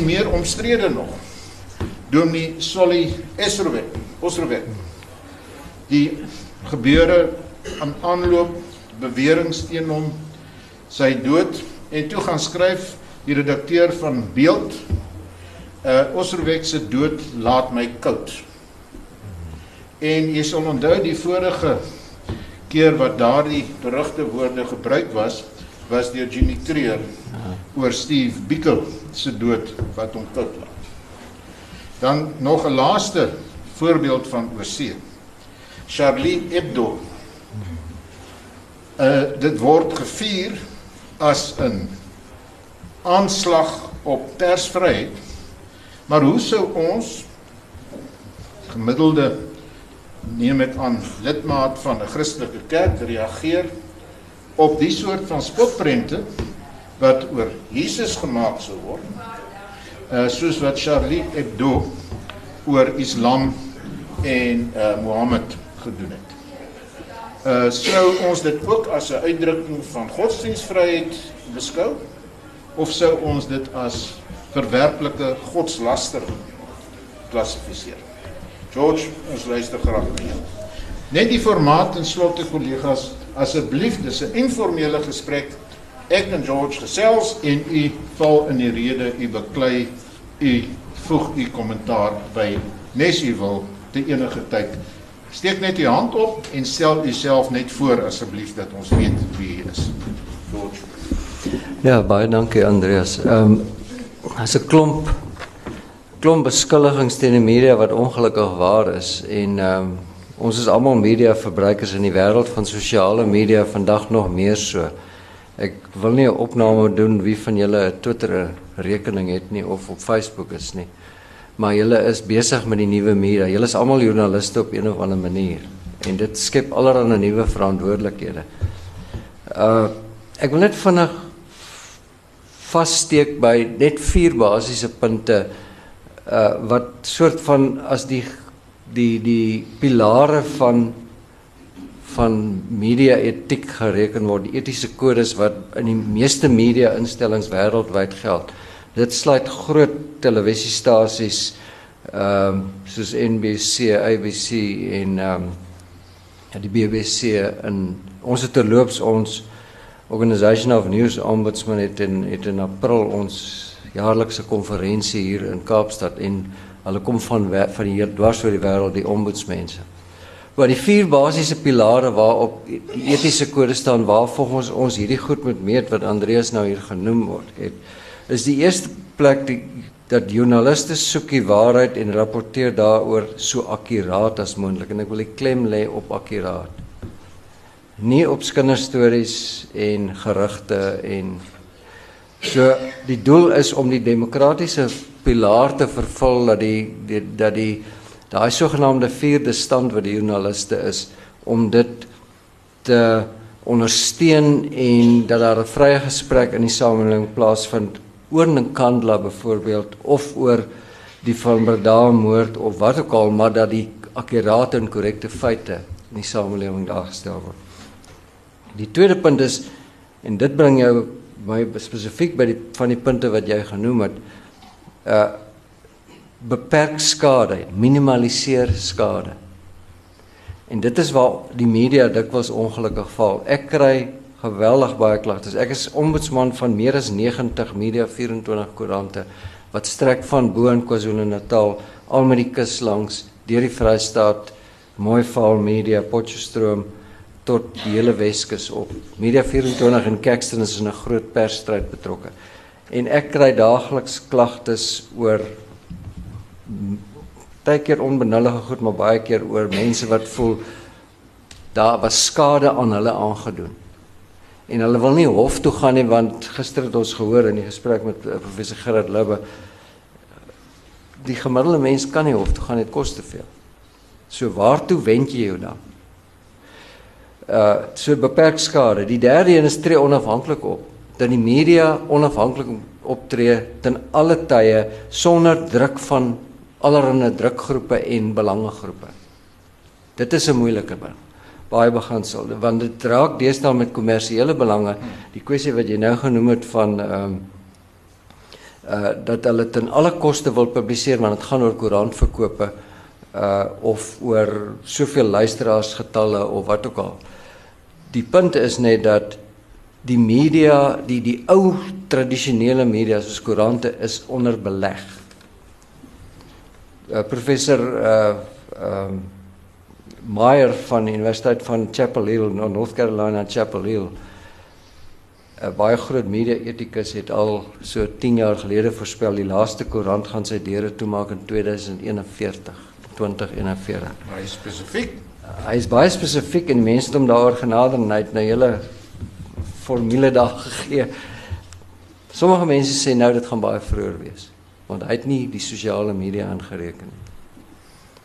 bietjie meer omstrede nog. Dominee Solly Esrowet, Osrowet. Die gebeure aan aanloop beweringe teen hom sy dood en toe gaan skryf die redakteur van Beeld uh Osrowet se dood laat my koud. En jy sal onthou die vorige keer wat daardie berugte woorde gebruik was was deur Jimmy Creer oor Steve Biko se dood wat hom koud laat. Dan nog 'n laaste voorbeeld van oorsee. Charlie Hebdo. Uh dit word gevier as 'n aanslag op persvryheid. Maar hoe sou ons gemiddelde neem dit aan lidmaat van 'n Christelike kerk reageer op die soort van spotprente wat oor Jesus gemaak sou word. Uh soos wat Charlie Hebdo oor Islam en uh Mohammed gedoen het. Uh sou ons dit ook as 'n uitdrukking van godsdienstvryheid beskou of sou ons dit as verwerplike godslastering klassifiseer? George, ons luister graag na jou. Net die formaat en slotte kollegas, asseblief, dis 'n informele gesprek. Ek en George gesels en u val in die rede, u beklei, u voeg u kommentaar by nes u wil te enige tyd. Steek net u hand op en stel u self net voor asseblief dat ons weet wie u is. George. Ja, baie dankie Andreas. Ehm um, as 'n klomp klomp beskuldigings teen die media wat ongelukkig waar is en ehm um, ons is almal media verbruikers in die wêreld van sosiale media vandag nog meer so. Ek wil nie 'n opname doen wie van julle 'n Twitter rekening het nie of op Facebook is nie. Maar julle is besig met die nuwe media. Julle is almal joernaliste op een of ander manier en dit skep allerlei nuwe verantwoordelikhede. Uh ek wil net vinnig vassteek by net vier basiese punte uh wat soort van as die die die pilare van van media etiek gereken word, die etiese kodes wat in die meeste media instellings wêreldwyd geld. Dit sluit groot televisiestasies ehm um, soos NBC, ABC en ehm um, die BBC in ons het terloops ons Organisation of News Ombudsman het in het in April ons jaarlikse konferensie hier in Kaapstad en hulle kom van van die hele dwars oor die wêreld die ombudsmense. Maar die vier basiese pilare waarop die etiese kode staan waar volgens ons hierdie goed moet meet wat Andreas nou hier genoem word, het is die eerste plek die dat joernaliste soek die waarheid en rapporteer daaroor so akkuraat as moontlik en ek wil die klem lê op akkuraat. Nie op kinderstories en gerugte en So die doel is om die demokratiese pilaar te vervul dat die, die dat die daai sogenaamde vierde stand wat die joernaliste is om dit te ondersteun en dat daar 'n vrye gesprek in die samelewing plaasvind oor Nkandla byvoorbeeld of oor die Van Breda moord of wat ook al maar dat die akkurate en korrekte feite in die samelewing daar gestel word. Die tweede punt is en dit bring jou my spesifiek by die van die punte wat jy genoem het uh beperk skade, minimaliseer skade. En dit is waar die media dikwels ongelukkig val. Ek kry geweldig baie klagtes. Ek is ombudsman van meer as 90 media 24 koerante wat strek van bo in KwaZulu-Natal al met die kus langs deur die Vrystaat, Mooival Media, Potchefstroom, tot die hele Weskus op. Media 24 en Caxton is in 'n groot persstryd betrokke. En ek kry daagliks klagtes oor baie keer onbenullige goed, maar baie keer oor mense wat voel daar was skade aan hulle aangedoen. En hulle wil nie hof toe gaan nie want gister het ons gehoor in die gesprek met uh, professor Gerard Lubbe die gemiddelde mens kan nie hof toe gaan, dit kos te veel. So waartoe wend jy jou dan? Uh so beperk skade. Die derde een is tree onafhanklik op. Dat die media onafhanklik optree ten alle tye sonder druk van allerlei drukgroepe en belangegroepe. Dit is 'n moeilike ding. Baie beginsel want dit raak deesdae met kommersiële belange. Die kwessie wat jy nou genoem het van ehm um, uh dat hulle ten alle koste wil publiseer want dit gaan oor koerantverkope uh of oor soveel luisteraarsgetalle of wat ook al. Die punt is net dat die media, die die ou tradisionele media soos koerante is onder beleg. Uh, professor uh um uh, Meyer van die Universiteit van Chapel Hill, North Carolina Chapel Hill. 'n Baie groot media-etikus het al so 10 jaar gelede voorspel die laaste koerant gaan sy deure toemaak in 2041, 2041. Baie spesifiek. Hy is baie spesifiek en mense hom daaroor genader en hy het nou hele formule daar gegee. Sommige mense sê nou dit gaan baie vroeër wees want hy het nie die sosiale media aangereken nie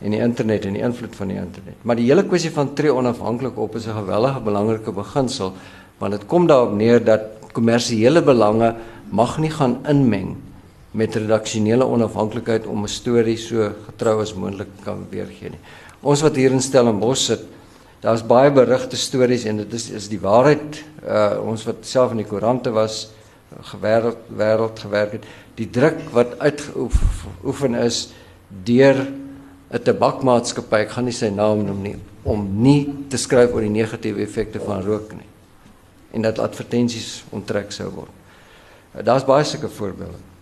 en die internet en die invloed van die internet. Maar die hele kwessie van tree onafhanklik op is 'n gewellige belangrike beginsel want dit kom daarop neer dat kommersiële belange mag nie gaan inmeng met redaksionele onafhanklikheid om 'n storie so getrou as moontlik kan weergee nie. Ons wat hier in Stellenbosch sit, daar's baie berigte stories en dit is is die waarheid. Uh ons wat self in die koerante was, gewêreld wêreld gewerk het, die druk wat uitgeoefen is deur 'n tabakmaatskappy, ek gaan nie sy naam noem nie, om nie te skryf oor die negatiewe effekte van rook nie en dat advertensies onttrek sou word. Daar's baie sulke voorbeelde.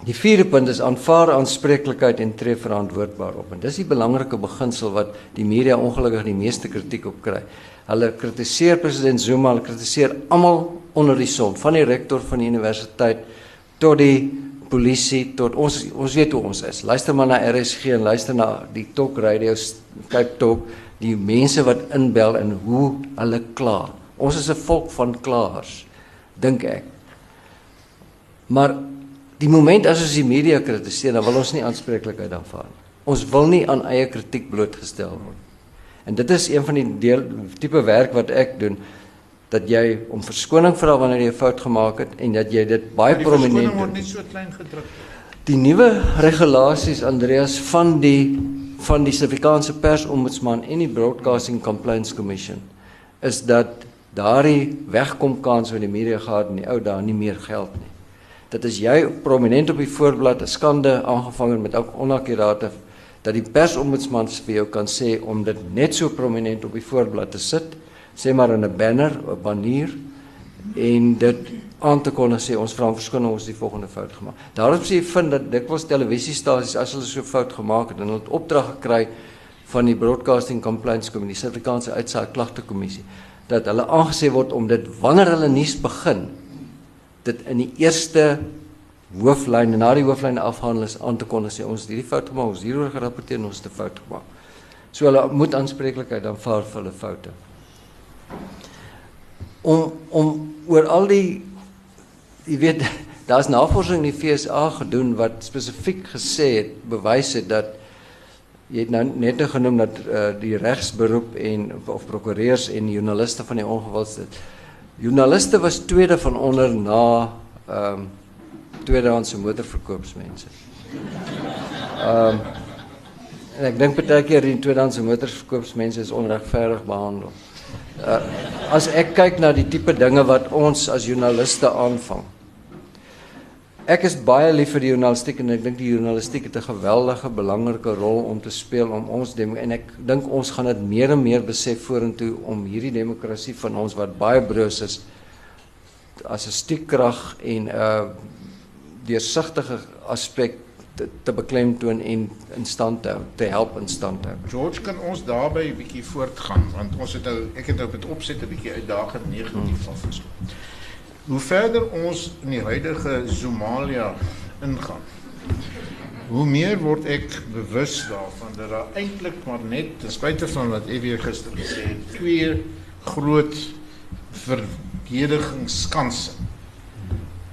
Die vierde punt is aanvaar aanspreeklikheid en tree verantwoordbaar op. En dis die belangrike beginsel wat die media ongelukkig die meeste kritiek op kry. Hulle kritiseer president Zuma, hulle kritiseer almal onder die son, van die rektor van die universiteit tot die polisie tot ons ons weet hoe ons is. Luister maar na RSG en luister na die talk radio Cape Talk, die mense wat inbel en hoe hulle kla. Ons is 'n volk van klaers, dink ek. Maar die moment as ons die media kritiseer, dan wil ons nie aanspreeklikheid aanvaar nie. Ons wil nie aan eie kritiek blootgestel word. En dit is een van die deel tipe werk wat ek doen dat jy om verskoning vra wanneer jy 'n fout gemaak het en dat jy dit baie prominent word nie so klein gedruk. Die nuwe regulasies Andreas van die van die Suid-Afrikaanse Persombudsman en die Broadcasting Complaints Commission is dat daardie wegkom kans wat die media gehad in die ou dae nie meer geld nie. Dit is jy prominent op die voorblad 'n skande aangevang met ook onakkurate dat die persombudsman vir jou kan sê om dit net so prominent op die voorblad te sit sê maar in 'n banner, 'n banier en dit aan te kon sê ons vra om verskoning ons die volgende fout gemaak. Daarom sê jy vind dat dikwels televisiestasies as hulle so fout gemaak het en hulle het opdrag gekry van die Broadcasting Complaints Committee, die Suid-Afrikaanse Uitsaai Klagte Kommissie, dat hulle aangesê word om dit wanneer hulle nuus begin dit in die eerste hooflyn en na die hooflyn afhandel is aan te kon sê ons het hierdie fout gemaak, ons hieroor gerapporteer en ons het 'n fout gemaak. So hulle moet aanspreeklikheid aanvaar vir hulle foute om om oor al die jy weet daar's navorsing in die FSA gedoen wat spesifiek gesê het bewys het dat jy het nou net genoem dat uh, die regsberoep en of prokureurs en joernaliste van die ongewildste joernaliste was tweede van onder na ehm um, tweedehandse motorverkoopsmense. Ehm um, en ek dink baie keer die tweedehandse motorverkoopsmense is onregverdig behandel. Uh, as ek kyk na die tipe dinge wat ons as joernaliste aanvang. Ek is baie lief vir die journalistiek en ek dink die journalistiek het 'n geweldige belangrike rol om te speel om ons en ek dink ons gaan dit meer en meer besef vorentoe om hierdie demokrasie van ons wat baie broos is as 'n stiekkrag en 'n uh, deursigtige aspek te, te beklemtoon en in stand te hou, te help in stand hou. George kan ons daarbey 'n bietjie voortgaan want ons het nou ek het nou op dit opset 'n bietjie uitdagend negatief hmm. afgesluit. Hoe verder ons in die huidige Somalia ingaan, hoe meer word ek bewus daarvan dat daar eintlik maar net ten spyte van wat EW gister gesê het, twee groot verdedigingskanse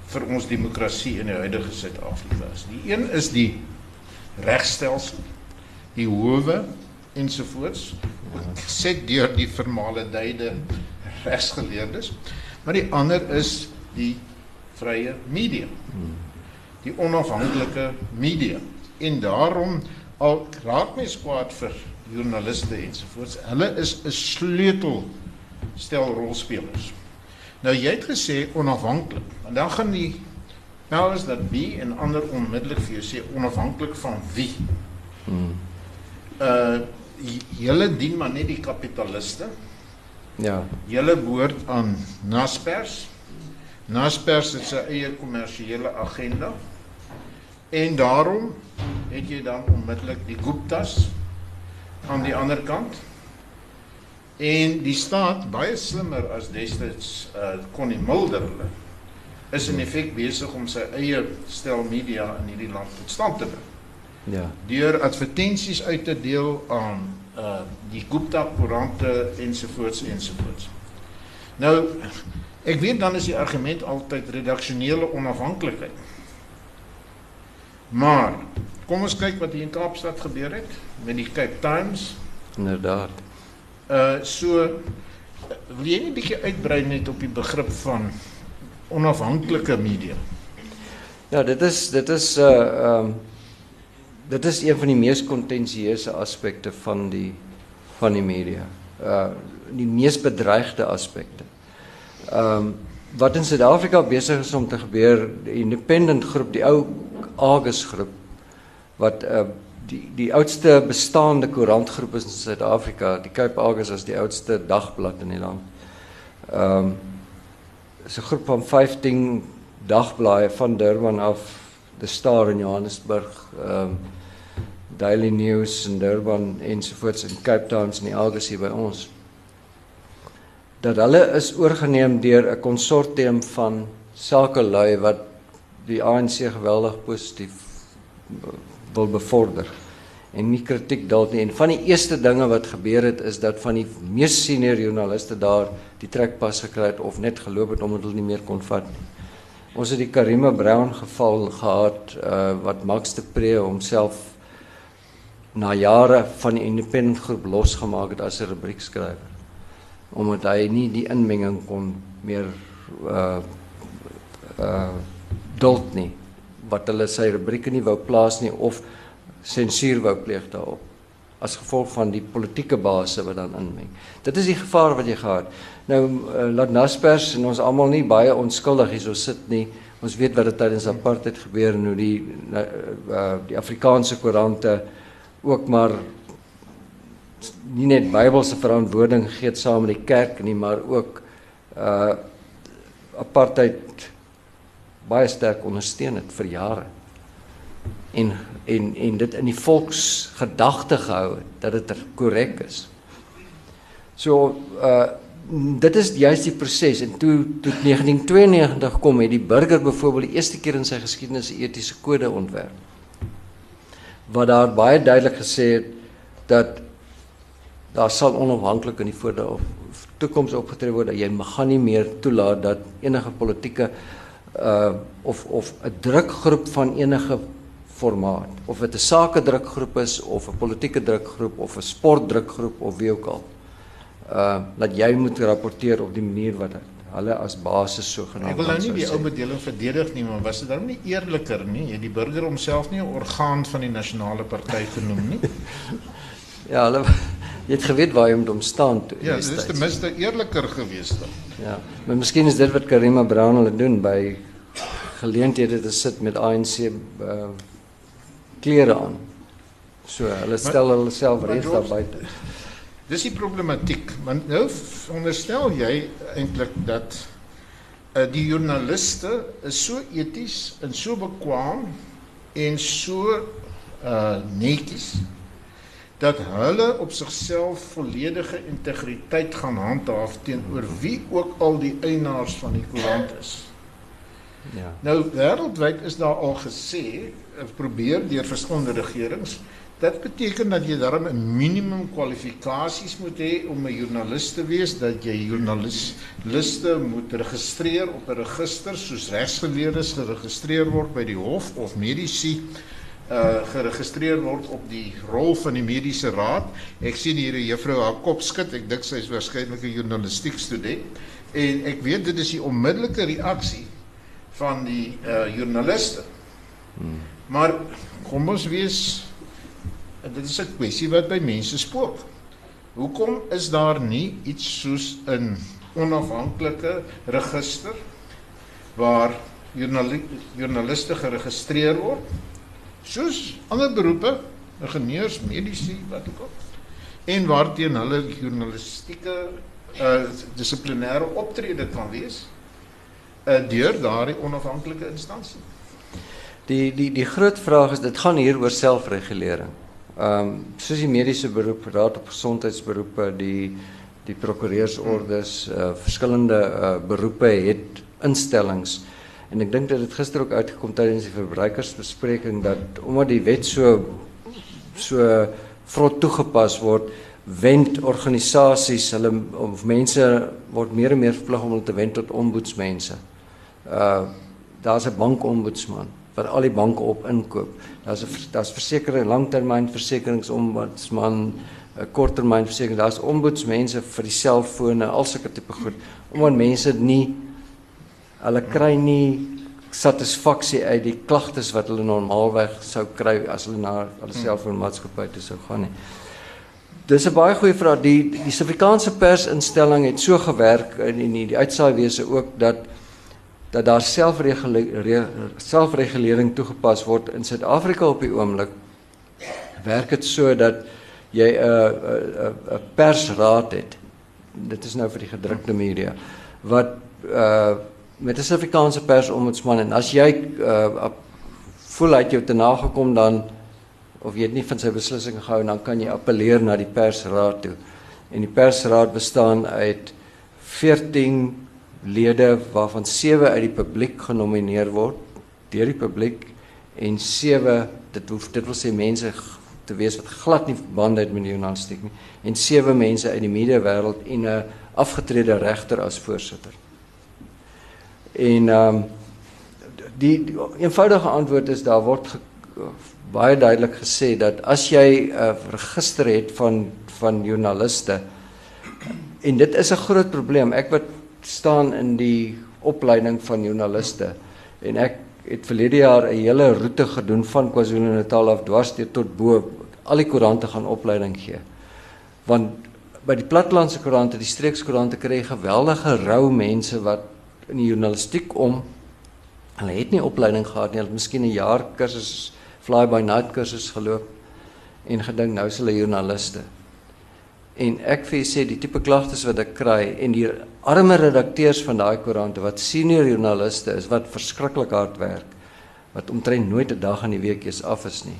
vir ons demokrasie in die huidige Suid-Afrika is. Die een is die regstelsel, die howe ensovoorts, geset deur die vermaledeide regsgeleerdes, maar die ander is die vrye media. Die onafhanklike media. En daarom al raak mens kwaad vir joernaliste ensovoorts. Hulle is 'n sleutel stel rolspelers Nou jy het gesê onafhanklik. En dan gaan die Nou is dat wie en ander onmiddellik vir jou sê onafhanklik van wie? Hmm. Uh julle dien maar net die kapitaliste. Ja. Julle behoort aan Naspers. Naspers het sy eie kommersiële agenda. En daarom het jy dan onmiddellik die Guptas aan die ander kant. En die staat baie slimmer as destyds uh Connie Mulder hulle is in effek besig om sy eie stel media in hierdie land tot stand te bring. Ja. Deur advertensies uit te deel aan uh die Gupta koerante ensovoorts ensovoorts. Nou ek weet dan is die argument altyd redaksionele onafhanklikheid. Maar kom ons kyk wat hier in Kaapstad gebeur het met die Cape Times. Inderdaad. Uh so wil jy net 'n bietjie uitbrei net op die begrip van onafhanklike media? Ja, dit is dit is uh ehm um, dit is een van die mees kontensieuse aspekte van die van die media. Uh die mees bedreigde aspekte. Ehm um, wat in Suid-Afrika besig is om te gebeur, die independent groep, die ou Argus groep wat uh die die oudste bestaande koerantgroep is in Suid-Afrika. Die Cape Argus is die oudste dagblad in die land. Ehm um, is 'n groep van 15 dagblaaie van Durban af, The Star in Johannesburg, ehm um, Daily News in Durban ensovoorts in Cape Town en die Argus hier by ons. Dat hulle is oorgeneem deur 'n konsortium van sakelui wat die ANC geweldig positief wil bevorder en nie kritiek dalk nie. En van die eerste dinge wat gebeur het is dat van die mees senior joernaliste daar die trekpas gekry het of net geloop het omdat hulle nie meer kon vat nie. Ons het die Karima Brown geval gehad uh wat Max de Pre homself na jare van die independent groep losgemaak het as 'n rubriekskrywer omdat hy nie die inmenging kon meer uh uh duld nie wat hulle sy rubrieke nie wou plaas nie of sensuur wou pleeg daarop as gevolg van die politieke base wat dan inmeng. Dit is die gevaar wat jy gehad. Nou uh, laat Naspers en ons almal nie baie onskuldig hierso sit nie. Ons weet wat dit tydens apartheid gebeur en hoe die uh, uh, die Afrikaanse koerante ook maar nie net Bybelse verantwoording gegee saam met die kerk nie, maar ook uh apartheid baie sterk ondersteun het vir jare. En en en dit in die volksgedagte gehou het dat dit korrek is. So uh dit is juist die proses en toe toe 1992 kom het die burger byvoorbeeld die eerste keer in sy geskiedenis 'n etiese kode ontwerp. Wat daar baie duidelik gesê het dat daar sal onafhanklik in die voorde of toekoms opgetree word dat jy gaan nie meer toelaat dat enige politieke uh of of 'n drukgroep van enige formaat of dit 'n sake drukgroep is of 'n politieke drukgroep of 'n sportdrukgroep of wie ook al uh dat jy moet rapporteer op die manier wat hulle as basis so genoem Ek wil nou nie die ou bedeling verdedig nie, maar was dit dan nie eerliker nie? Het die burger homself nie 'n orgaan van die nasionale party genoem nie? ja, hulle jy het geweet waar jy moet hom staan toe. Ja, dit is ten minste eerliker geweest dan. Ja, maar miskien is dit wat Karima Brown hulle doen by geleenthede te sit met ANC uh klere aan. So hulle stel hulle self reg daar buite. Dis die problematiek, want nou onderstel jy eintlik dat uh, die joernaliste is so eties en so bekwam en so uh netjies dat hulle op sigself volledige integriteit gaan handhaaf teenoor wie ook al die eienaars van die koerant is. Ja. Nou wêreldwyd is daar al gesê, probeer deur verskillende regerings, dit beteken dat jy darm 'n minimum kwalifikasies moet hê om 'n joernalis te wees, dat jy joernaliste moet registreer op 'n register soos regsgeleerdes geregistreer word by die hof of mediese uh geregistreer word op die rol van die mediese raad. Ek sien hier 'n juffrou haar kop skud. Ek dink sy is waarskynlik 'n journalistiek student en ek weet dit is die onmiddellike reaksie van die uh joernaliste. Hmm. Maar kom ons wees dit is 'n kwessie wat by mense spook. Hoekom is daar nie iets soos 'n onafhanklike register waar joernaliste geregistreer word. Soos ander beroepe, ingenieurs, medici, wat ook al. En waarteen hulle journalistieke uh dissiplinêre optrede kan wees uh deur daardie onafhanklike instansie. Die die die groot vraag is dit gaan hier oor selfregulering. Ehm um, soos die mediese beroep, raad op gesondheidsberoepe, die die prokureursordes, uh verskillende uh beroepe het instellings en ek dink dat dit gister ook uitgekom tydens die verbruikersbespreking dat omdat die wet so so vrot toegepas word, wend organisasies hulle of mense word meer en meer verplig om te wend tot ombudsmense. Uh daar's 'n bankombudsman wat al die banke op inkoop. Daar's 'n daar's versekering langtermynversekeringsombudsman, 'n korttermynversekering. Daar's ombudsmense vir die selfone, al sulke tipe goed. Omdat mense nie hulle kry nie satisfaksie uit die klagtes wat hulle normaalweg sou kry as hulle na hulle hmm. selfoonmaatskappy toe sou gaan nie. Dis 'n baie goeie vraag. Die die Suid-Afrikaanse persinstelling het so gewerk in die, die uitsaaiwese ook dat dat daar selfregulering toegepas word in Suid-Afrika op die oomblik. Werk dit so dat jy 'n 'n 'n persraad het. Dit is nou vir die gedrukte media wat uh met 'n Suid-Afrikaanse persombudsman en as jy uh voel uit jou te nagekom dan of jy het nie van sy beslissing gehou dan kan jy appeleer na die persraad toe. En die persraad bestaan uit 14 lede waarvan 7 uit die publiek genomineer word deur die publiek en 7 dit hoef dit wil sê mense te wees wat glad nie bande het met die journalistiek nie en 7 mense uit die media wêreld en 'n afgetrede regter as voorsitter. En ehm um, die, die eenvoudige antwoord is daar word ge, baie duidelik gesê dat as jy 'n uh, register het van van joernaliste en dit is 'n groot probleem. Ek wat staan in die opleiding van joernaliste en ek het verlede jaar 'n hele roete gedoen van KwaZulu-Natal af dwars deur tot bo al die koerante gaan opleiding gee. Want by die plattelandse koerante, die streekskoerante kry geweldige rou mense wat in die journalistiek om hulle het nie opleiding gehad nie, hulle het miskien 'n jaar kursus fly by night kursus geloop en gedink nou is hulle joernaliste. En ek vir sê die tipe klagtes wat ek kry en die arme redakteurs van daai koerante wat senior joernaliste is wat verskriklik hard werk wat omtrent nooit 'n dag in die week eens af is nie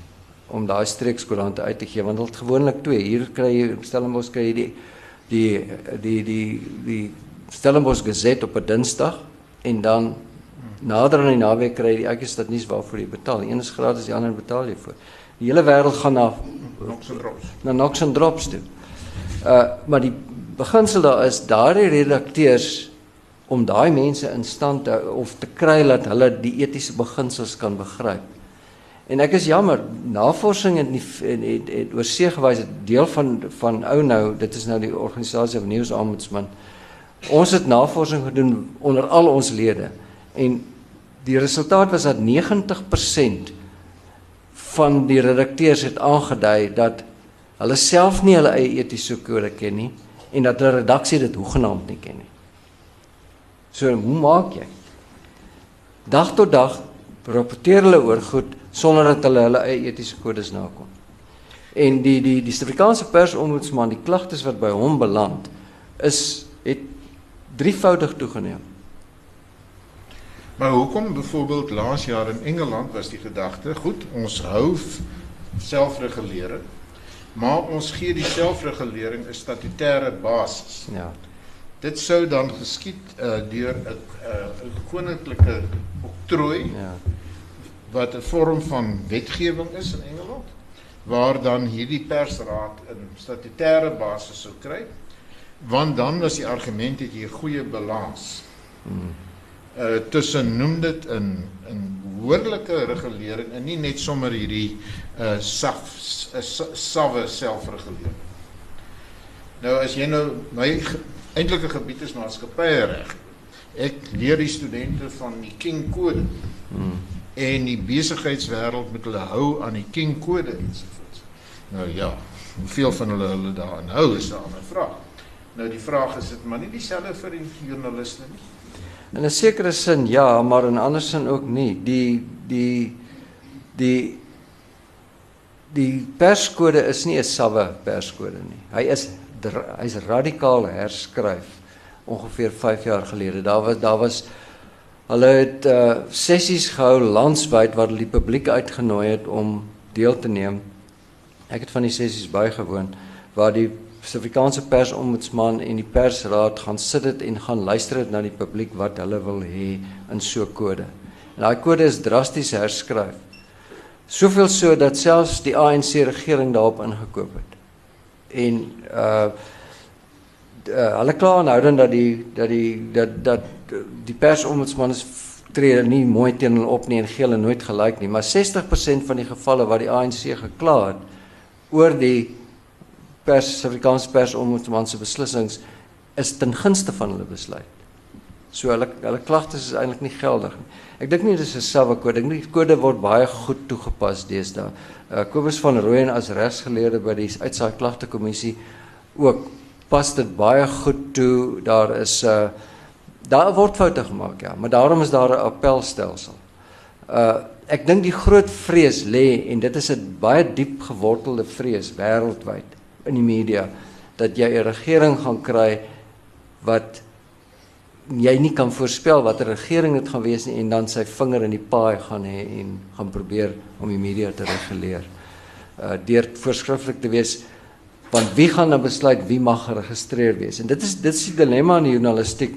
om daai streekskoerante uit te gee want hulle het gewoonlik twee hier kry jy Stellenbosch kry jy die die die die die Stellenbosch Gazette op 'n Dinsdag en dan nader aan die naweek kry jy die dat nuus waarvoor jy betaal. Een is gratis, die ander betaal jy vir. Die hele wêreld gaan na Knox and Drops. Na Knox and Drops toe. Uh maar die beginsel daar is daardie redakteurs om daai mense in stand te of te kry dat hulle die etiese beginsels kan begryp. En ek is jammer, navorsing het het, het, het oor see gewys dat deel van van ou nou, dit is nou die organisasie van nuusombudsman. Ons het navorsing gedoen onder al ons lede. En die resultaat was dat 90% van die redakteurs het aangedui dat hulle self nie hulle eie etiese kode ken nie en dat hulle redaksie dit hoegenaamd nie ken nie. So hoe maak jy? Dag tot dag rapporteer hulle oor goed sonder dat hulle hulle eie etiese kodes nakom. En die die die Suid-Afrikaanse persombudsman, die klagtes wat by hom beland, is het drievoudig toegeneem. Maar hoekom byvoorbeeld laas jaar in Engeland was die gedagte, goed, ons hou selfregulering, maar ons gee die selfregulering 'n statutêre basis. Ja. Dit sou dan geskied uh, deur 'n uh, koninklike oktrooi. Ja. Wat 'n vorm van wetgewing is in Engeland waar dan hierdie persraad 'n statutêre basis sou kry. Want dan was die argument dat jy 'n goeie balans. Hmm uh tussen noem dit in in behoorlike regulering en nie net sommer hierdie uh saf uh, sawe selfregulering. Nou as jy nou my eintlike gebied is maatskappye reg. Ek leer die studente van die King kode. Hmm. En die besigheidswêreld moet hulle hou aan die King kode ensovoorts. Nou ja, hoeveel van hulle hulle daaraan hou is 'n ander vraag. Nou die vraag is dit maar nie dieselfde vir die joernaliste nie. In 'n sekere sin ja, maar in 'n ander sin ook nie. Die die die die perskode is nie 'n sawwe perskode nie. Hy is hy's radikaal herskryf ongeveer 5 jaar gelede. Daar was daar was hulle het uh, sessies gehou landwyd waar hulle die publiek uitgenooi het om deel te neem. Ek het van die sessies bygewoon waar die Suid-Afrikaanse persombudsman en die persraad gaan sit dit en gaan luister dit na die publiek wat hulle wil hê in so 'n kode. En daai kode is drasties herskryf. Soveel so dat selfs die ANC regering daarop ingekoop het. En uh uh, hulle kla aanhoudend dat die dat die dat dat die persombudsman is tree nie mooi teen hulle op nie en gee hulle nooit gelyk nie, maar 60% van die gevalle wat die ANC gekla het oor die pers Suid-Afrikaanse persombudsman se beslissings is ten gunste van hulle besluit. So hulle hulle klagtes is eintlik nie geldig nie. Ek dink nie dis 'n sawe kode nie. Die kode word baie goed toegepas deesdae. Uh Kobus van Rooyen as regsgeleerde by die uitsaai klagte kommissie ook pas dit baie goed toe. Daar is 'n uh, daar word foute gemaak ja, maar daarom is daar 'n appelstelsel. Uh ek dink die groot vrees lê en dit is 'n baie diep gewortelde vrees wêreldwyd in die media dat jy 'n regering gaan kry wat jy nie kan voorspel watter regering dit gaan wees nie en dan sy vinger in die paai gaan hê en gaan probeer om die media te reguleer. Uh deur voorskrifklik te wees want wie gaan dan besluit wie mag geregistreer wees? En dit is dit is die dilemma in die journalistiek.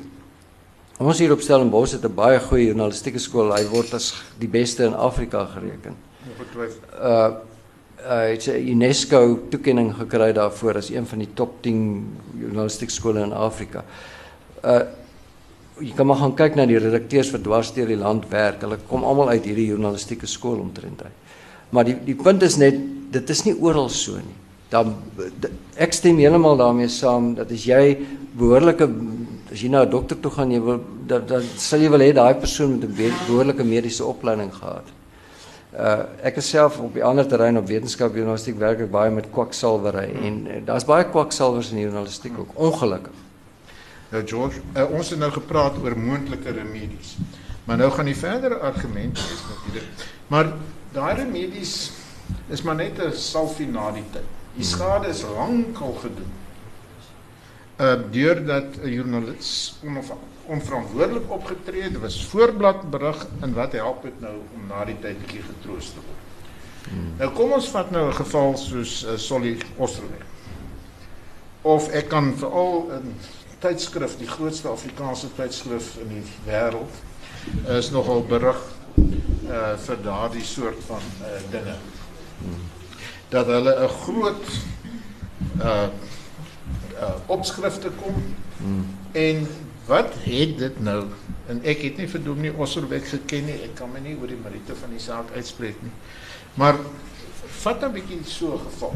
Ons hier op Stellenbosch het 'n baie goeie journalistieke skool. Hy word as die beste in Afrika gereken. Uh het 'n UNESCO toekenning gekry daarvoor as een van die top 10 journalistieke skole in Afrika. Uh jy kan maar gaan kyk na die redakteurs wat dwars deur die land werk. Hulle kom almal uit hierdie journalistieke skool omtrent uit. Maar die die punt is net dit is nie oral so nie dan ek stem heeltemal daarmee saam dat as jy behoorlike as jy na 'n dokter toe gaan jy wil dat dan sal jy wil hê daai persoon met 'n behoorlike mediese opleiding gehad. Uh ek is self op die ander terrein op wetenskap journalistiek werk ek baie met kwaksalwery en uh, daar's baie kwaksalwers in die journalistiek ook ongelukkig. Nou George, uh, ons het nou gepraat oor moontlike remedies. Maar nou gaan die verdere argument wees natuurlik. Maar daai remedies is maar net 'n salfie na die tyd. Die skade is lankal gedoen. Uh deurdat 'n joernalis onverantwoordelik opgetree het, was voorblad berig en wat help dit nou om na die tyd bietjie getroos te word. Hmm. Nou kom ons vat nou 'n geval soos uh, Solly Osterweg. Of ek kan veral 'n tydskrif, die grootste Afrikaanse tydskrif in die wêreld, is nogal berig uh vir daardie soort van uh dinge. Dat hulle 'n groot uh uh opskrifte kom. Hmm. En wat het dit nou? En ek het nie vir Dominee Osserweg geken nie. Ek kan my nie oor die meriete van die saak uitspreek nie. Maar vat 'n bietjie so geval.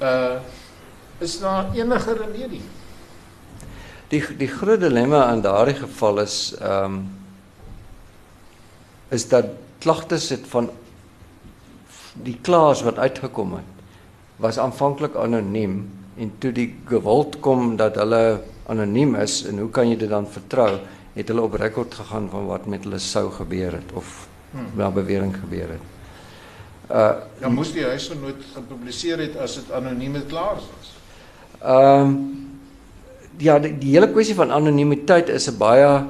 Uh is daar enige remedie? Die die groot dilemma in daardie geval is ehm um, is dat klagtes het van die klaas wat uitgekom het was aanvanklik anoniem en toe die geweld kom dat hulle anoniem is en hoe kan jy dit dan vertrou het hulle op rekord gegaan van wat met hulle sou gebeur het of hmm. na bewering gebeur het. Uh dan moes die huisgenoot gepubliseer het as dit anonieme klaar was. Ehm um, ja die, die hele kwessie van anonimiteit is 'n baie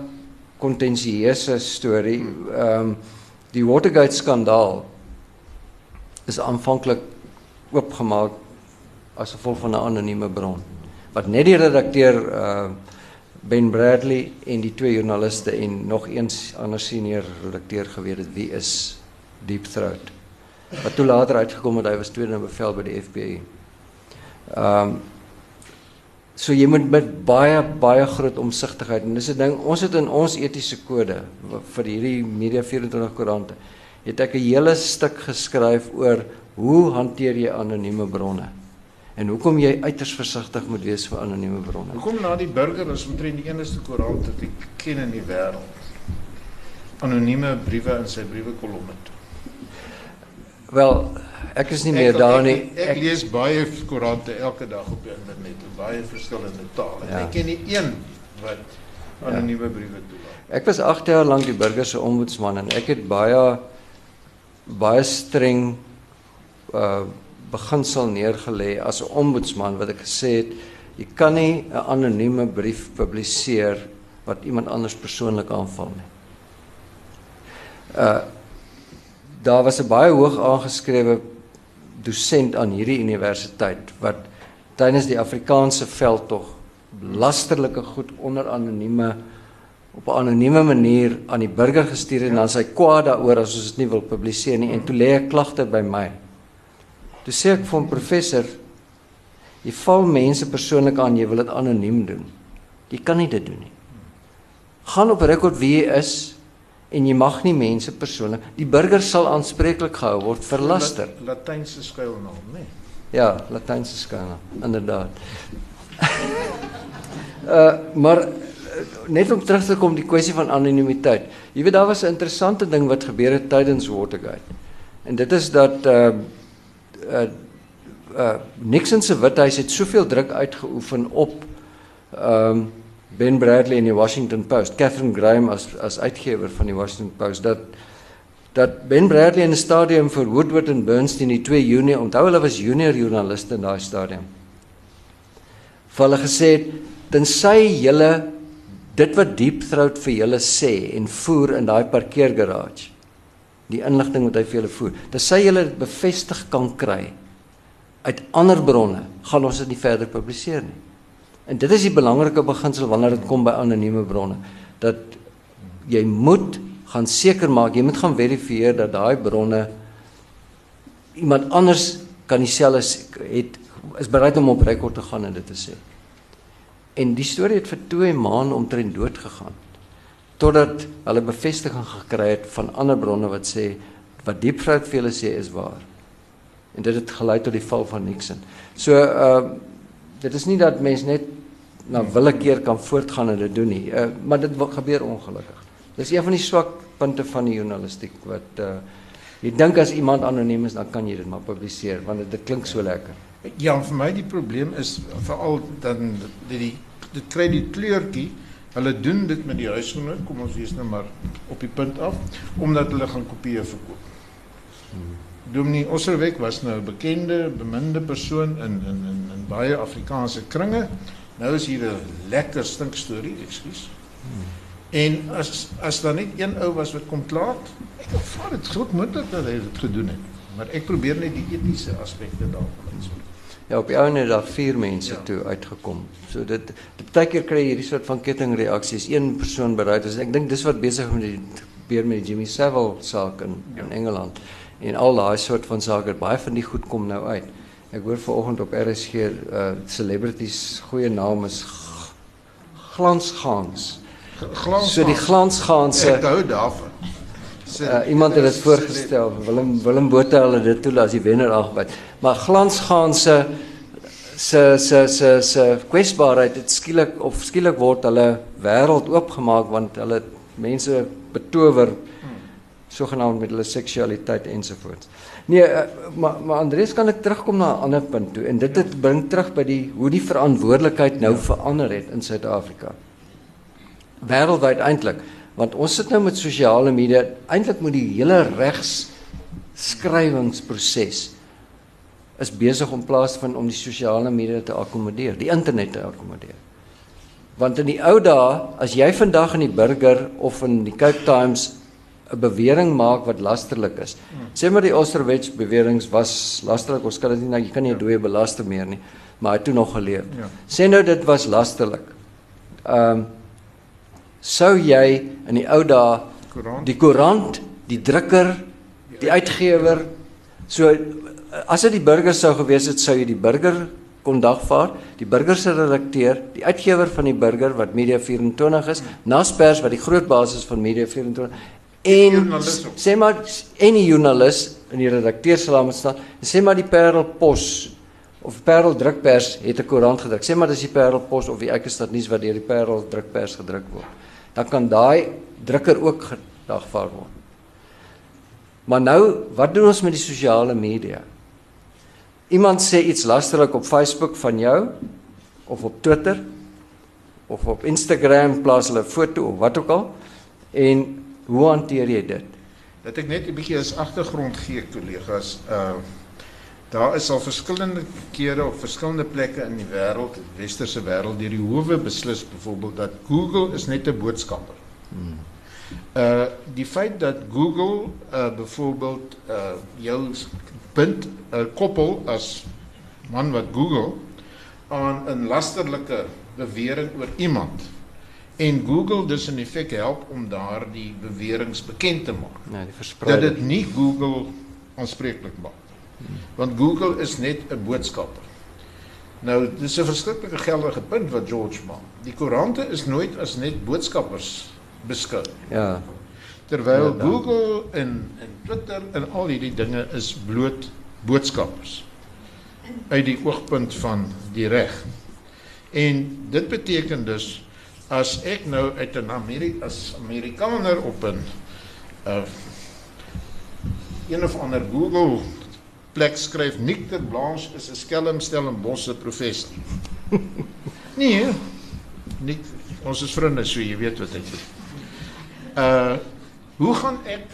kontensieuse storie. Hmm. Ehm um, die Watergate skandaal is aanvanklik oopgemaak as gevolg van 'n anonieme bron wat net die redakteur uh Ben Bradley en die twee joernaliste en nog eens ander senior redakteur geweet het wie is Deep Throat. Wat toe later uitgekom het hy was tweede in bevel by die FBI. Um so jy moet met baie baie groot omsigtigheid en dis 'n ding ons het in ons etiese kode vir hierdie Media 24 koerante het ek 'n hele stuk geskryf oor hoe hanteer jy anonieme bronne? En hoekom jy uiters versigtig moet wees vir anonieme bronne? Hoekom na die burger is omtrent die enigste koerant wat ek ken in die wêreld anonieme briewe in sy briewe kolomme toe. Wel, ek is nie meer ek, daar nie. Ek, ek, ek lees baie koerante elke dag op die internet in baie verskillende tale. Ja. Ek ken nie een wat anonieme briewe toelaat. Ek was 8 jaar lank die burger se ombudsman en ek het baie baie streng uh beginsel neergelê as 'n ombudsman wat ek gesê het jy kan nie 'n anonieme brief publiseer wat iemand anders persoonlik aanval nie. Uh daar was 'n baie hoog aangeskrewe dosent aan hierdie universiteit wat tydens die Afrikaanse veldtog lasterlike goed onder anonieme op 'n anonieme manier aan die burger gestuur en dan sy kwaad daaroor as ons dit nie wil publiseer nie en toe lê 'n klagte by my. Toe sê ek vir 'n professor, jy val mense persoonlik aan, jy wil dit anoniem doen. Jy kan nie dit doen nie. Gaan op rekord wie jy is en jy mag nie mense persoonlik. Die burger sal aanspreeklik gehou word vir laster. Latynse skuilnaam, nê? Nee. Ja, Latynse skuilnaam, inderdaad. uh maar net om terug te kom die kwessie van anonimiteit. Jy weet daar was 'n interessante ding wat gebeur het tydens Watergate. En dit is dat uh uh uh Nixon se withuis het soveel druk uitgeoefen op um, Ben Bradley in die Washington Post, Catherine Graham as as uitgewer van die Washington Post dat dat Ben Bradley in 'n stadium vir Woodward en Bernstein die 2 Junie, onthou hulle was junior joernaliste in daai stadium. Vir hulle gesê het tensy julle dit wat Deep Throat vir julle sê en voer in daai parkeergarage. Die inligting wat hy vir julle voer. Dis sy julle dit bevestig kan kry uit ander bronne, gaan ons dit nie verder publiseer nie. En dit is die belangrike beginsel wanneer dit kom by anonieme bronne dat jy moet gaan seker maak, jy moet gaan verifieer dat daai bronne iemand anders kan dieselfde het is bereid om op rekord te gaan en dit te sê. En die storie het vir 2 maande omtrent dood gegaan. Totdat hulle bevestiging gekry het van ander bronne wat sê wat diepvrou vir hulle sê is waar. En dit het gelei tot die val van Nixon. So uh, dit is nie dat mens net na willekeur kan voortgaan en dit doen nie. Uh, maar dit gebeur ongelukkig. Dis een van die swak punte van die journalistiek wat uh jy dink as iemand anoniem is dan kan jy dit maar publiseer want dit, dit klink so lekker. Ja, vir my die probleem is veral dan die dit kry die kleurtjie. Hulle doen dit met die huisgenoot, kom ons wees nou maar op die punt af, omdat hulle gaan kopieë verkoop. Dominee Osserwek was nou 'n bekende, beminde persoon in in in in baie Afrikaanse kringe. Nou is hier 'n lekker stink storie, ekskuus. En as as daar net een ou was wat kom klaar, ek vra dit groot moontlik dat hy dit gedoen het. Maar ek probeer net die etiese aspekte daarvan uitspreek. Ja, op die ouene daar vier mense ja. toe uitgekom. So dit baie keer kry jy hierdie soort van kettingreaksies. Een persoon bereid is. Ek dink dis wat besig met die met die Jimmy Savile saak in ja. in Engeland. En al daai soort van sake, baie van die goed kom nou uit. Ek hoor vanoggend op RSG uh celebrities goeie naam is Glansgans. Glans. So die Glansganse. Ek hou daarvan. Uh, iemand het dit voorgestel. Willem Willem Botha hulle dit toe as die wenner aangebied. Maar glansgaan se se se se se kwesbaarheid het skielik of skielik word hulle wêreld oopgemaak want hulle mense betower sogenaamd met hulle seksualiteit ensovoorts. Nee, uh, maar maar Andreus kan ek terugkom na 'n ander punt toe? En dit het bring terug by die hoe die verantwoordelikheid nou verander het in Suid-Afrika. Wêreldwyd eintlik want ons sit nou met sosiale media. Eintlik moet die hele regs skrywingsproses is besig om plaas vind om die sosiale media te akkommodeer, die internet te akkommodeer. Want in die ou dae, as jy vandag in die Burger of in die Cape Times 'n bewering maak wat lasterlik is. Sê maar die Osterwets beweringe was lasterlik, ons kan dit nie nou jy kan nie 'n dooie belaster meer nie, maar hy het toe nog geleef. Ja. Sê nou dit was lasterlik. Ehm um, sou jy in die ou dae die koerant, die drukker, die uitgewer so as dit die burger sou gewees het, sou jy die burger kon dagvaar, die burger se redakteur, die uitgewer van die burger wat Media 24 is, Naspers wat die groot basis van Media 24 en sê maar enige joernalis in die redakteur se naam staan, sê maar die Parel Pos of Parel Drukpers het 'n koerant gedruk. Sê maar dis die Parel Pos of die Elke Stad nuus wat deur die Parel Drukpers gedruk word dan kan daai drukker ook gedagvaar word. Maar nou, wat doen ons met die sosiale media? Iemand sê iets lasterlik op Facebook van jou of op Twitter of op Instagram plaas hulle 'n foto of wat ook al. En hoe hanteer jy dit? Dat ek net 'n bietjie as agtergrond gee kollegas. Uh daar is al verskillende kere op verskillende plekke in die wêreld, die westerse wêreld, deur die howe beslis byvoorbeeld dat Google is net 'n boodskapper. Hmm. Uh die feit dat Google uh byvoorbeeld uh jou 'n uh, koppel as man wat Google aan 'n lasterlike bewering oor iemand en Google dus in effek help om daardie beweringe bekend te maak. Nee, die verspreiding. Dat dit nie Google aanspreeklik maak. Want Google is net 'n boodskapper. Nou, dis 'n verskriklike geldige punt wat George maak. Die koerante is nooit as net boodskappers beskou. Ja. Terwyl ja, Google en en Twitter en al hierdie dinge is bloot boodskappers uit die oogpunt van die reg. En dit beteken dus as ek nou uit 'n Amerika as Amerikaner op 'n uh een of ander Google plek skryf Nicter Blanche is 'n skelm stel in bosse professie. nee, nie ons is vriende so jy weet wat ek sê. Uh hoe gaan ek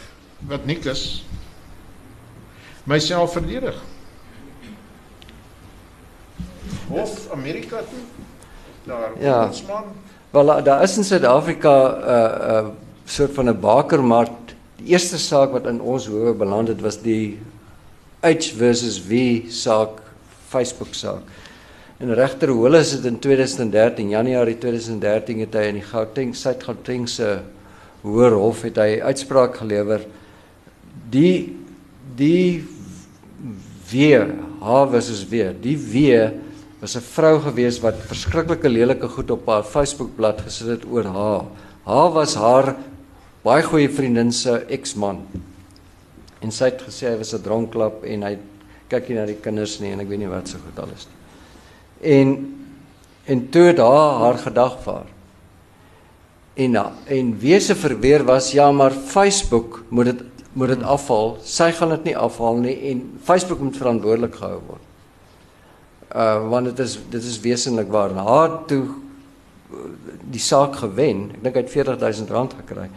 wat nik is myself verdedig? Hof Amerika toe. Daar ja. ons man. Wel daar is in Suid-Afrika 'n uh, 'n uh, soort van 'n bakermark. Die eerste saak wat in ons howe beland het was die H versus V saak, Facebook saak. En regter Hollis het in 2013, Januarie 2013 het hy in die Gauteng Suid-Gauteng se Hoër Hof het hy uitspraak gelewer. Die die W H versus W, die W was 'n vrou gewees wat verskriklike lelike goed op haar Facebookblad gesit het oor haar. Haar was haar baie goeie vriendin se eksman. En sy het gesê hy was 'n dronklap en hy kyk nie na die kinders nie en ek weet nie wat so goed alles nie. En en toe het haar haar gedagvaar. En en wese verweer was ja, maar Facebook moet dit moet dit afhaal. Sy gaan dit nie afhaal nie en Facebook moet verantwoordelik gehou word uh want dit is dit is wesenlik waar haar toe uh, die saak gewen. Ek dink hy het 40000 rand gekry.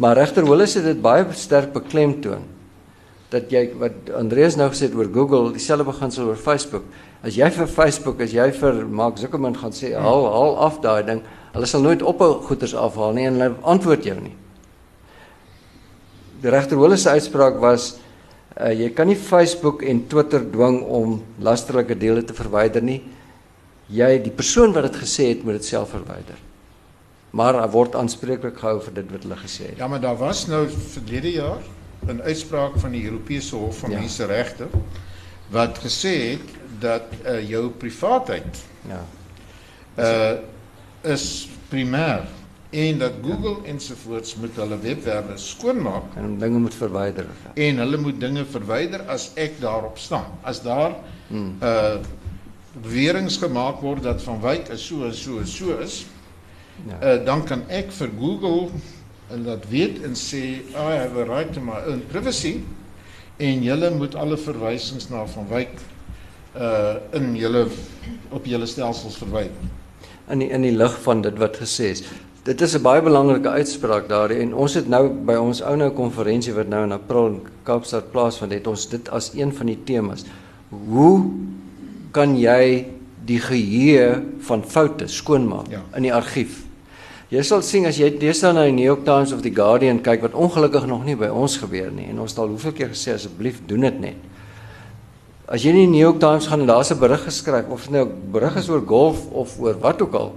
Maar regter Hollis het dit baie sterk beklemtoon dat jy wat Andreas nou gesê het oor Google, dieselfde beginsel oor Facebook. As jy vir Facebook, as jy vir Mark Zuckerberg gaan sê, haal haal af daai ding, hulle sal nooit ophou goeders afhaal nie en hulle antwoord jou nie. Die regter Hollis se uitspraak was Uh, jy kan nie Facebook en Twitter dwing om lasterlike dele te verwyder nie. Jy die persoon wat dit gesê het, moet dit self verwyder. Maar hy word aanspreeklik gehou vir dit wat hulle gesê het. Ja, maar daar was nou verlede jaar 'n uitspraak van die Europese Hof van ja. Menseregte wat gesê het dat uh, jou privaatheid ja. Uh is primêr en dat Google ensovoorts moet hulle webwerwe skoonmaak en dinge moet verwyder. En hulle moet dinge verwyder as ek daarop staan. As daar hmm. uh beweringe gemaak word dat van Wyk is so en so en so is, ja. uh dan kan ek vir Google en dat weet en sê I have a right to my own privacy en julle moet alle verwysings na van Wyk uh in julle op julle stelsels verwyder. In die, in die lig van dit wat gesê is. Dit is 'n baie belangrike uitspraak daar en ons het nou by ons ou nou konferensie wat nou in April in Kaapstad plaasvind het ons dit as een van die temas. Hoe kan jy die geheue van foute skoonmaak ja. in die argief? Jy sal sien as jy deesdae na die New York Times of the Guardian kyk wat ongelukkig nog nie by ons gebeur nie en ons het al hoeveel keer gesê asseblief doen dit net. As jy in die New York Times gaan en daar's 'n berig geskryf of nou berig is oor golf of oor wat ook al,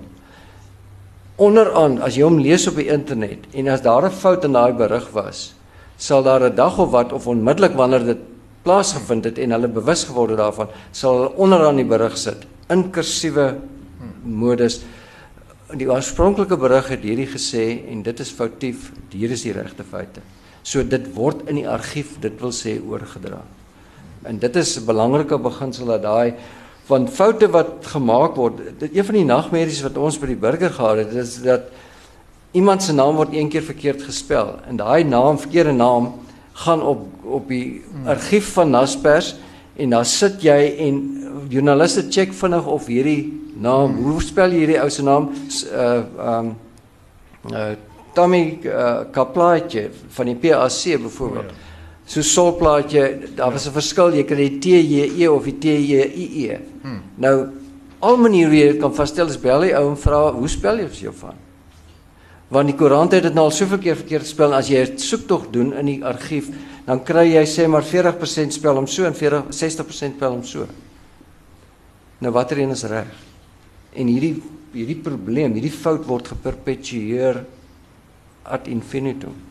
onderaan as jy hom lees op die internet en as daar 'n fout in daai berig was, sal daar 'n dag of wat of onmiddellik wanneer dit plaasgevind het en hulle bewus geword het daarvan, sal hulle onderaan die berig sit in kursiewe modus. Die oorspronklike berig het hierdie gesê en dit is foutief, hier is die regte feite. So dit word in die argief, dit wil sê oorgedra. En dit is 'n belangrike beginsel dat daai van foute wat gemaak word. Dit een van die nagmerries wat ons by die burger gehad het, is dat iemand se naam word een keer verkeerd gespel en daai naam, verkeerde naam gaan op op die argief van Naspers en dan sit jy en joernaliste check vinnig of hierdie naam. Hmm. Hoe spel jy hierdie ou se naam? Uh um uh Tommy uh, Kaplaatje van die PAC byvoorbeeld. Oh, ja. So solplaatjie, daar was 'n verskil, jy kry die T J E of die T J I E. Hmm. Nou al maniere wie kan vasstel is bel die ou en vra hoe spel jy vir jou van? Want die koerant het dit nou al soveel keer verkeerd gespel as jy 'n soektog doen in die argief, dan kry jy sê maar 40% spel hom so en 40 60% spel hom so. Nou watter een is reg? En hierdie hierdie probleem, hierdie fout word geperpetueer ad infinitum.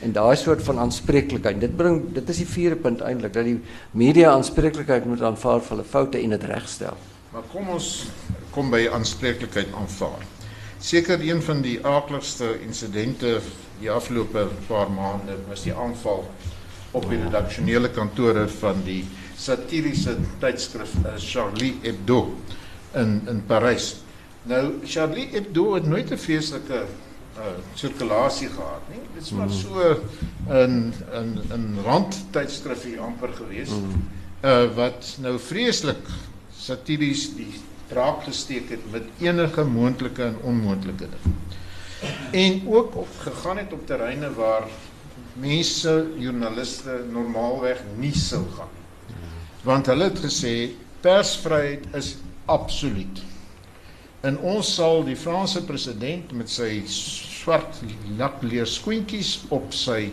En daai soort van aanspreeklikheid, dit bring dit is die vierde punt eintlik dat die media aanspreeklikheid moet aanvaar vir hulle foute en dit regstel. Maar kom ons kom by aanspreeklikheid aanvaar. Seker een van die aardigste insidente die afgelope paar maande was die aanval op die redaksionele kantore van die satiriese tydskrif eh, Charlie Hebdo in in Parys. Nou Charlie Hebdo het nooit 'n feestelike uh sirkulasie gehad nie. Dit is maar mm. so 'n 'n 'n randtydskrifie amper gewees. Uh wat nou vreeslik satiries die draak gesteek het met enige moontlike en onmoontlike ding. En ook op gegaan het op terreine waar mense, joernaliste normaalweg nie sou gaan nie. Want hulle het gesê persvryheid is absoluut. En ons sal die Franse president met sy swart lakleer skoentjies op sy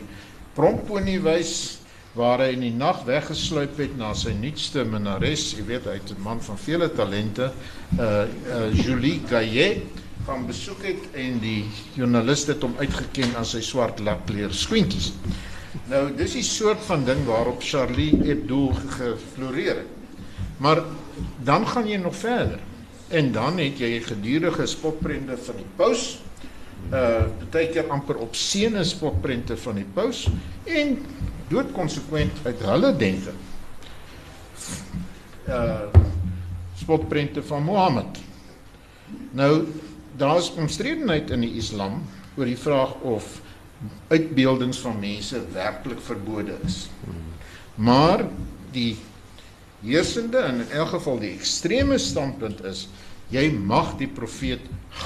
prompponie wys waar hy in die nag weggesluip het na sy nuutste minnares, jy weet hy het 'n man van vele talente, uh, uh Julie Gayet gaan besoek het en die joernaliste het hom uitgeken as sy swart lakleer skoentjies. Nou dis die soort van ding waarop Charlie Hebdo gefloreer het. Maar dan gaan jy nog verder. En dan het jy gedurende spotprente van die paus uh baie keer amper op sene spotprente van die paus en doodkonsekwent uit hulle denke uh spotprente van Mohammed. Nou daar is omstredenheid in die Islam oor die vraag of uitbeeldings van mense werklik verbode is. Maar die heersende en in elk geval die ekstreme standpunt is jy mag die profeet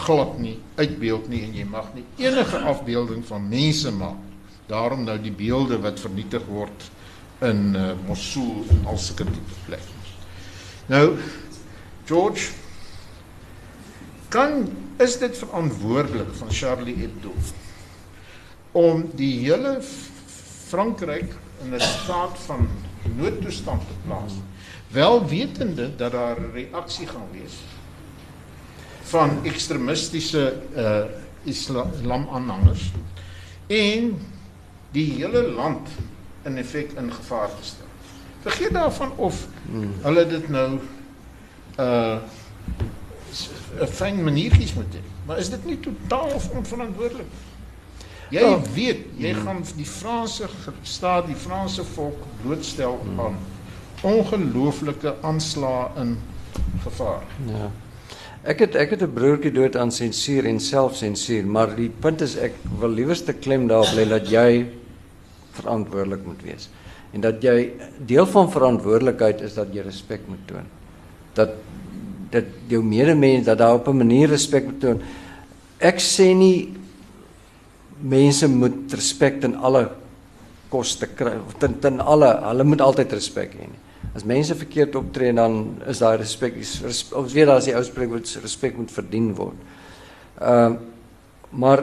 glad nie uitbeeld nie en jy mag nie enige afbeelding van mense maak daarom nou die beelde wat vernietig word in uh, Mosul en al sulke tipe plekke. Nou George kan is dit verantwoordelik van Charlie Hebdo om die hele Frankryk in 'n staat van noodtoestand te plaas wel wetende dat daar 'n reaksie gaan wees van ekstremistiese uh islam aanhangers en die hele land in effek in gevaar gestel. Vergeet daarvan of hmm. hulle dit nou uh 'n fyn maniertjies moet hê. Maar is dit nie totaal onverantwoordelik? Jy oh. weet, jy gaan die Franse staat, die Franse volk blootstel hmm. Ongelooflike aanslae in gevaar. Ja. Ek het ek het 'n broertjie dood aan sensuur en selfsensuur, maar die punt is ek wil liewerste klem daarop lê dat jy verantwoordelik moet wees. En dat jy deel van verantwoordelikheid is dat jy respek moet toon. Dat dat jou medemens dat daar op 'n manier respek moet toon. Ek sê nie mense moet respek in alle koste kry of ten, ten alle hulle moet altyd respek hê nie. As mense verkeerd optree dan is daai respek ons weet daar is die ou spreekwoord respek moet verdien word. Ehm uh, maar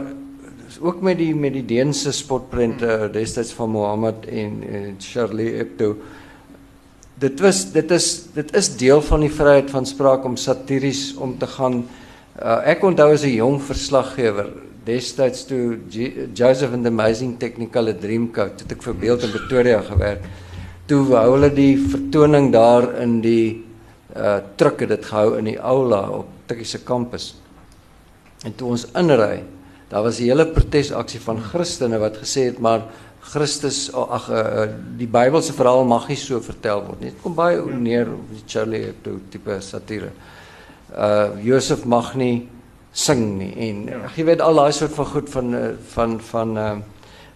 ook met die met die Deense spotprente hmm. destyds van Mohammed en, en Charlie Hebdo. Dit was dit is dit is deel van die vryheid van spraak om satiries om te gaan uh, ek onthou as 'n jong verslaggewer destyds toe G Joseph and the Amazing Technicolor Dreamcoat het ek vir beeld in Pretoria gewerk. Toe wou hulle die vertoning daar in die uh truck het dit gehou in die aula op Tikkie se kampus. En toe ons inry Daar was 'n hele protesaksie van Christene wat gesê het maar Christus ag uh, die Bybelse verhaal mag nie so vertel word nie. Dit kom baie neer op die Charlie Hebdo tipe satire. Uh Josef mag nie sing nie en ja. jy weet al daai soort van goed van van van uh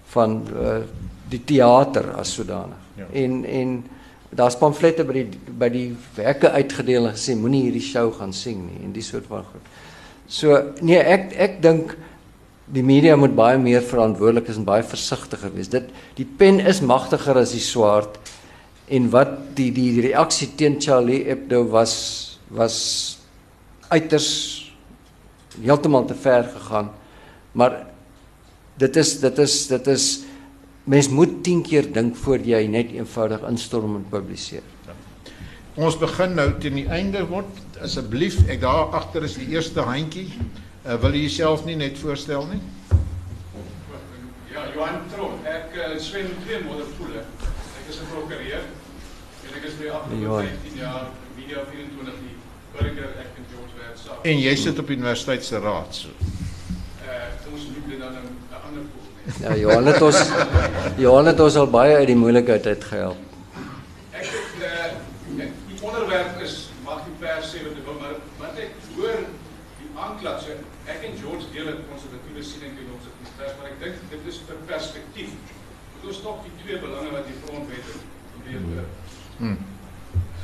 van uh die teater as sodanig. Ja. En en daar's pamflette by die by die hekke uitgedeel en gesê moenie hierdie show gaan sien nie en die soort van goed. So nee, ek ek dink die media moet baie meer verantwoordelik is en baie versigtiger wees. Dit die pen is magtiger as die swaard en wat die die, die reaksie teen Charlie Hebdo was was uiters heeltemal te ver gegaan. Maar dit is dit is dit is mens moet 10 keer dink voor jy net eenvoudig instorm en publiseer. Ja. Ons begin nou teen die einde word. Asseblief, ek daar agter is die eerste handjie. Uh, wil jy jouself nie net voorstel nie? Ja, Johan Tron. Ek uh, swem twee modderpoele. Ek is 'n prokureur. En ek is by afgelope 15 jaar media 24 die burger ek in George werk saam. En jy sit op universiteit se raad so. Uh, ons liefde dan 'n ander poel. Ja, Johan het ons Johan het ons al baie uit die moeilikheid uit gehelp. Ek het uh, die onderwerp is mag die pers sê wat hulle wil, maar wat ek hoor die aanklag sê ek en George deel 'n konservatiewe siening teen ons die pers, maar ek dink dit is vir perspektief. Moet ons tog die twee belange wat die grondwet oor. Hmm.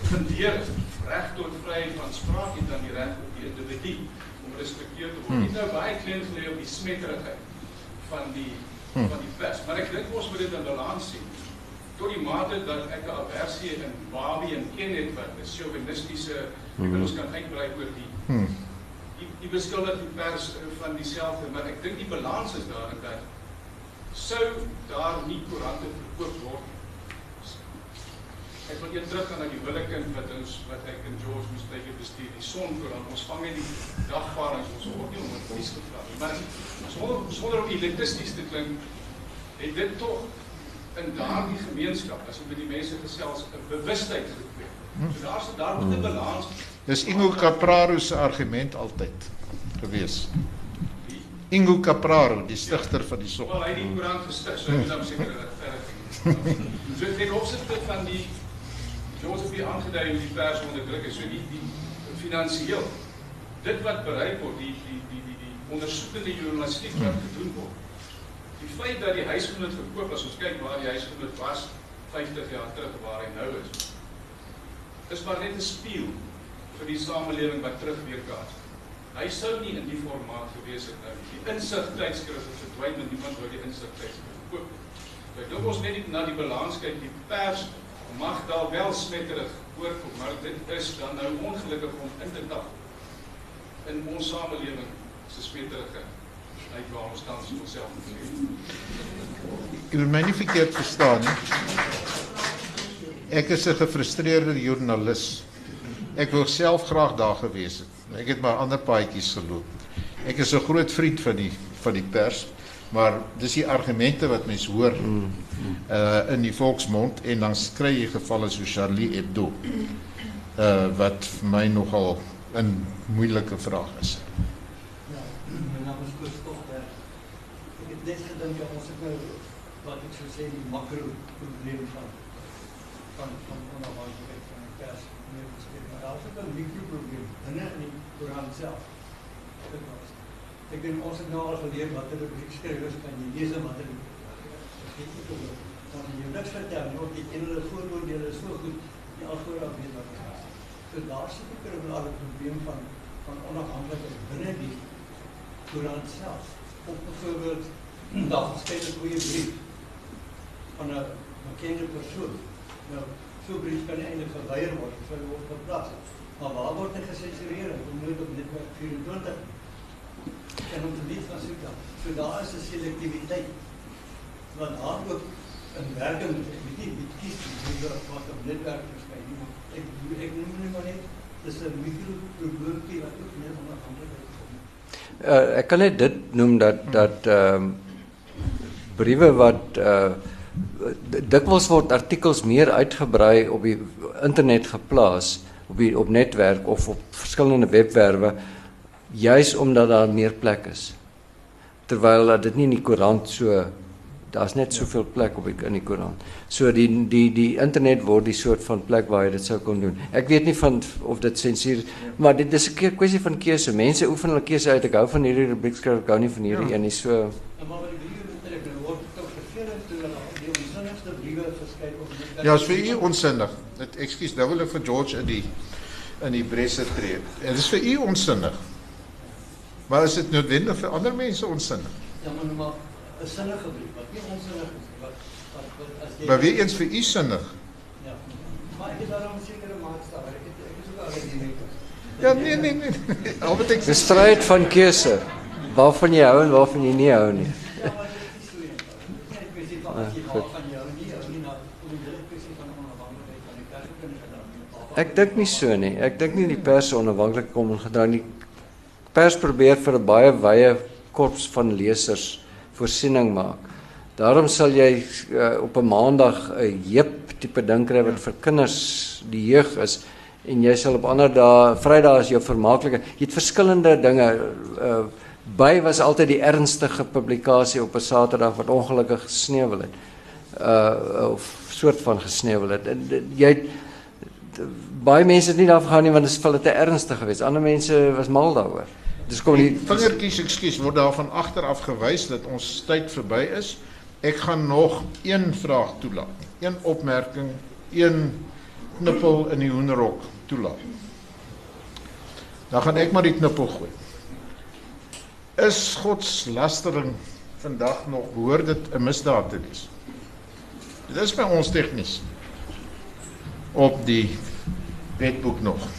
Fundeer reg tot vryheid van spraak en dan die reg op die individu om gerespekteer te word. Hmm. Dit nou baie klein gelê op die smetterigheid van die hmm. van die pers. Maar ek dink ons moet dit in balans sien. Tot die mate dat ek 'n aversie in Barbie en Ken het wat 'n chauvinistiese hmm. ek ons kan uitbrei oor die hmm. die, die beskuldig die pers van dieselfde, maar ek dink die balans is daar in dat sou daar nie koerante verkoop word Ek wil net teruggaan na die willekind wat ons wat ek en George moes tyd bestuur die son voor ons vang net die dagvaardings ons word nie om advies gevra nie. Maar sonder sonder om elitisties te klink, het dit tog in daardie gemeenskap as jy met die mense gesels 'n bewustheid gekweek. So daar's daar moet 'n balans. Dis Ingo Capraro se argument altyd gewees. Ingo Capraro, die stigter ja, van die son. Wel, hy het die koerant gestig, so ek moet seker dat verder. So ten opsigte van die Ons het hier aangedui hoe die pers onder druk is. So die die finansiëel dit wat bereik word, die die die die die ondersoekende journalistiek wat gedoen word. Die feit dat die huisgenoot verkoop as ons kyk waar die huisgenoot was 50 jaar terug waar hy nou is. Is maar net 'n spieël vir die samelewing wat terugweerkaats. Hy sou nie in die formaat gewees het nou. Die insig tydskrif het verdwyn en niemand wou die insig tydskrif koop. Ek dink ons net na die balans kyk, die pers mag daar wel smetterig voorkom, maar dit is dan nou ongelukkig om in te tap in ons samelewing se smetterige uit waar ons tans onsself bevind. Ek wil my nie verkeerd verstaan nie. Ek is 'n gefrustreerde joernalis. Ek wou self graag daar gewees het. Ek het maar ander paadjies geloop. Ek is 'n groot vriend van die van die pers maar dis die argumente wat mense hoor uh in die volksmond en dan kry jy gevalle so Charlie Hebdo uh wat vir my nogal 'n moeilike vraag is. Ja, my naam is Koos Togberg. Ek het net gedink dat ons nou wat ek sou sê die makro probleem van van van onafhanklikheid van die pers meer bespreek, maar daar is ook 'n mikro probleem binne in die koerant self. Dit Ek dink ons het nou al geleer wat hulle briefskrywers kan jy lees en wat hulle vergeet nie dan jy niks vertel nie, want die enige vooroordele is so goed, die alvooraf weet wat het is. So daar sit 'n probleem van van onafhanklikheid binne die koerant self. Of byvoorbeeld daar geskryf 'n goeie brief van 'n bekende persoon. Nou, so 'n brief kan eintlik geweier word, sou word geplaas. Maar waar word dit gesensureer? Dit moet op netwerk 24 en om te weet van so dan. So daar is 'n selektiewiteit wat daar ook in werking ek weet nie kies wie wat op netwerk verskyn nie. Ek ek noem net maar net dis 'n mikro probleempie wat ook net onafhanklikheid kom. Uh, ek kan net dit noem dat dat ehm um, briewe wat uh dikwels word artikels meer uitgebrei op die internet geplaas op die op netwerk of op verskillende webwerwe juis omdat daar meer plek is. Terwyl dat dit nie in die koerant so daar's net soveel plek op die, in die koerant. So die die die internet word die soort van plek waar jy dit sou kon doen. Ek weet nie van of dit sensuur, maar dit is 'n kwessie van keuse. Mense oefen hulle keuse uit. Ek hou van hierdie rubriek skryf, ek hou nie van hierdie ja. een nie. So nou, Ja, is vir u onsinnig. Dit ekskuus, nou wil ek vir George in die in die bresse tree. Dit is vir u onsinnig. Maar is dit noodwendig vir ander mense onsinnig? Ja, maar maar 'n sinnige brief wat nie onsinnig is nie, wat wat wat as jy Maar weer eens vir u sinnig. Ja. Maar ek het daarom sekere maatstaf. Ek het ek is ook al die mense. Ja, nee nee nee. Al wat ek Dis stryd van keuse. Waarvan jy hou en waarvan jy nie hou nie. Ja, maar dit is so een. Net kwessie van as jy Ah, van jou nie, hou nie na om die kwessie van onafhanklikheid van die pers te gedra. Ek dink nie so nie. Ek dink nie die pers onafhanklik kom en gedra nie. Pers probeer vir 'n baie wye korps van lesers voorsiening maak. Daarom sal jy uh, op 'n maandag 'n heep tipe ding kry wat vir kinders die jeug is en jy sal op ander dae Vrydag is jou vermaaklike. Jy het verskillende dinge uh, by was altyd die ernstige publikasie op 'n Saterdag wat ongelukkig gesneuwel het. Uh of soort van gesneuwel het. En jy baie mense het nie daarvan gehou nie want dit is vir hulle te ernstig geweest. Ander mense was mal daaroor. Dis kom die vingertjies ekskuus word daarvan agteraf gewys dat ons tyd verby is. Ek gaan nog een vraag toelaat. Een opmerking, een knippel in die hoenderhok toelaat. Dan gaan ek maar die knippel gooi. Is godslastering vandag nog behoort dit 'n misdaad te wees? Dit is by ons tegnies op die wetboek nog.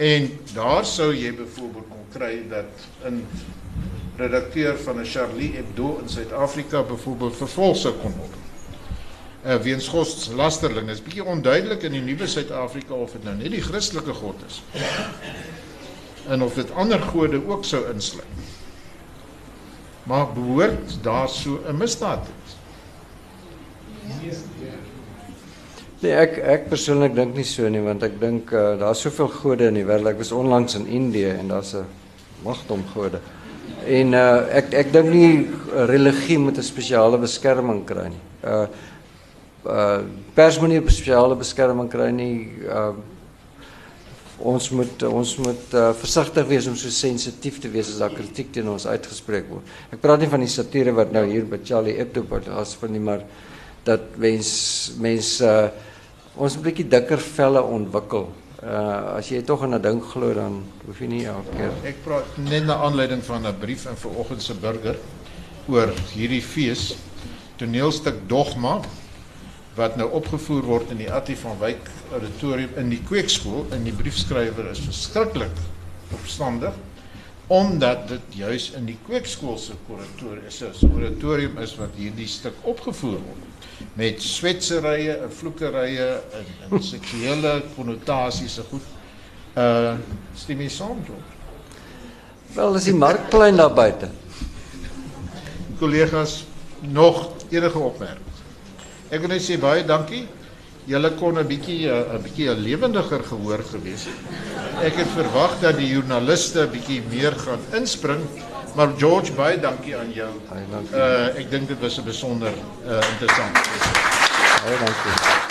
En daar sou jy byvoorbeeld kon kry dat 'n redakteur van 'n Charlie Hebdo in Suid-Afrika byvoorbeeld vervolg sou kon word. Uh weens godslasterling is bietjie onduidelik in die nuwe Suid-Afrika of dit nou net die Christelike God is. En of dit ander gode ook sou insluit. Maar behoort daar so 'n misdaad te wees? Nee, ek ek persoonlik dink nie so nie want ek dink uh, daar's soveel gode in die wêreld. Ek was onlangs in Indië en daar's 'n magdom gode. En uh, ek ek dink nie religie moet 'n spesiale beskerming kry nie. Uh uh pers moet nie 'n spesiale beskerming kry nie. Ons moet ons moet uh, versigtig wees om so sensitief te wees as daar kritiek teen ons uitgespreek word. Ek praat nie van die satire wat nou hier by Charlie Hebdo van nie, maar dat mens mens uh, ons 'n bietjie dikker velle ontwikkel. Uh as jy tog aan 'n ding glo dan hoef jy nie elke keer Ek praat net na aanleiding van 'n brief in vanoggend se burger oor hierdie fees toneelstuk Dogma wat nou opgevoer word in die Attie van Wyk auditorium in die kweekskool en die briefskrywer is verskriklik opstandig omdat dit juis in die kweekskool se kuratorium is, so auditorium is wat hierdie stuk opgevoer word met swetserye en vloekerye en, en seksuele konnotasies en goed. Uh stem jy saam, George? Wel, is die markplein daar buite. Kollegas, nog enige opmerkings? Ek wil net sê baie dankie. Julle kon 'n bietjie 'n bietjie 'n lewendiger gehoor gewees het. Ek het verwag dat die joernaliste 'n bietjie meer gaan inspring, maar George, baie dankie aan jou. Baie dankie. Uh ek dink dit was 'n besonder uh interessant. Baie dankie.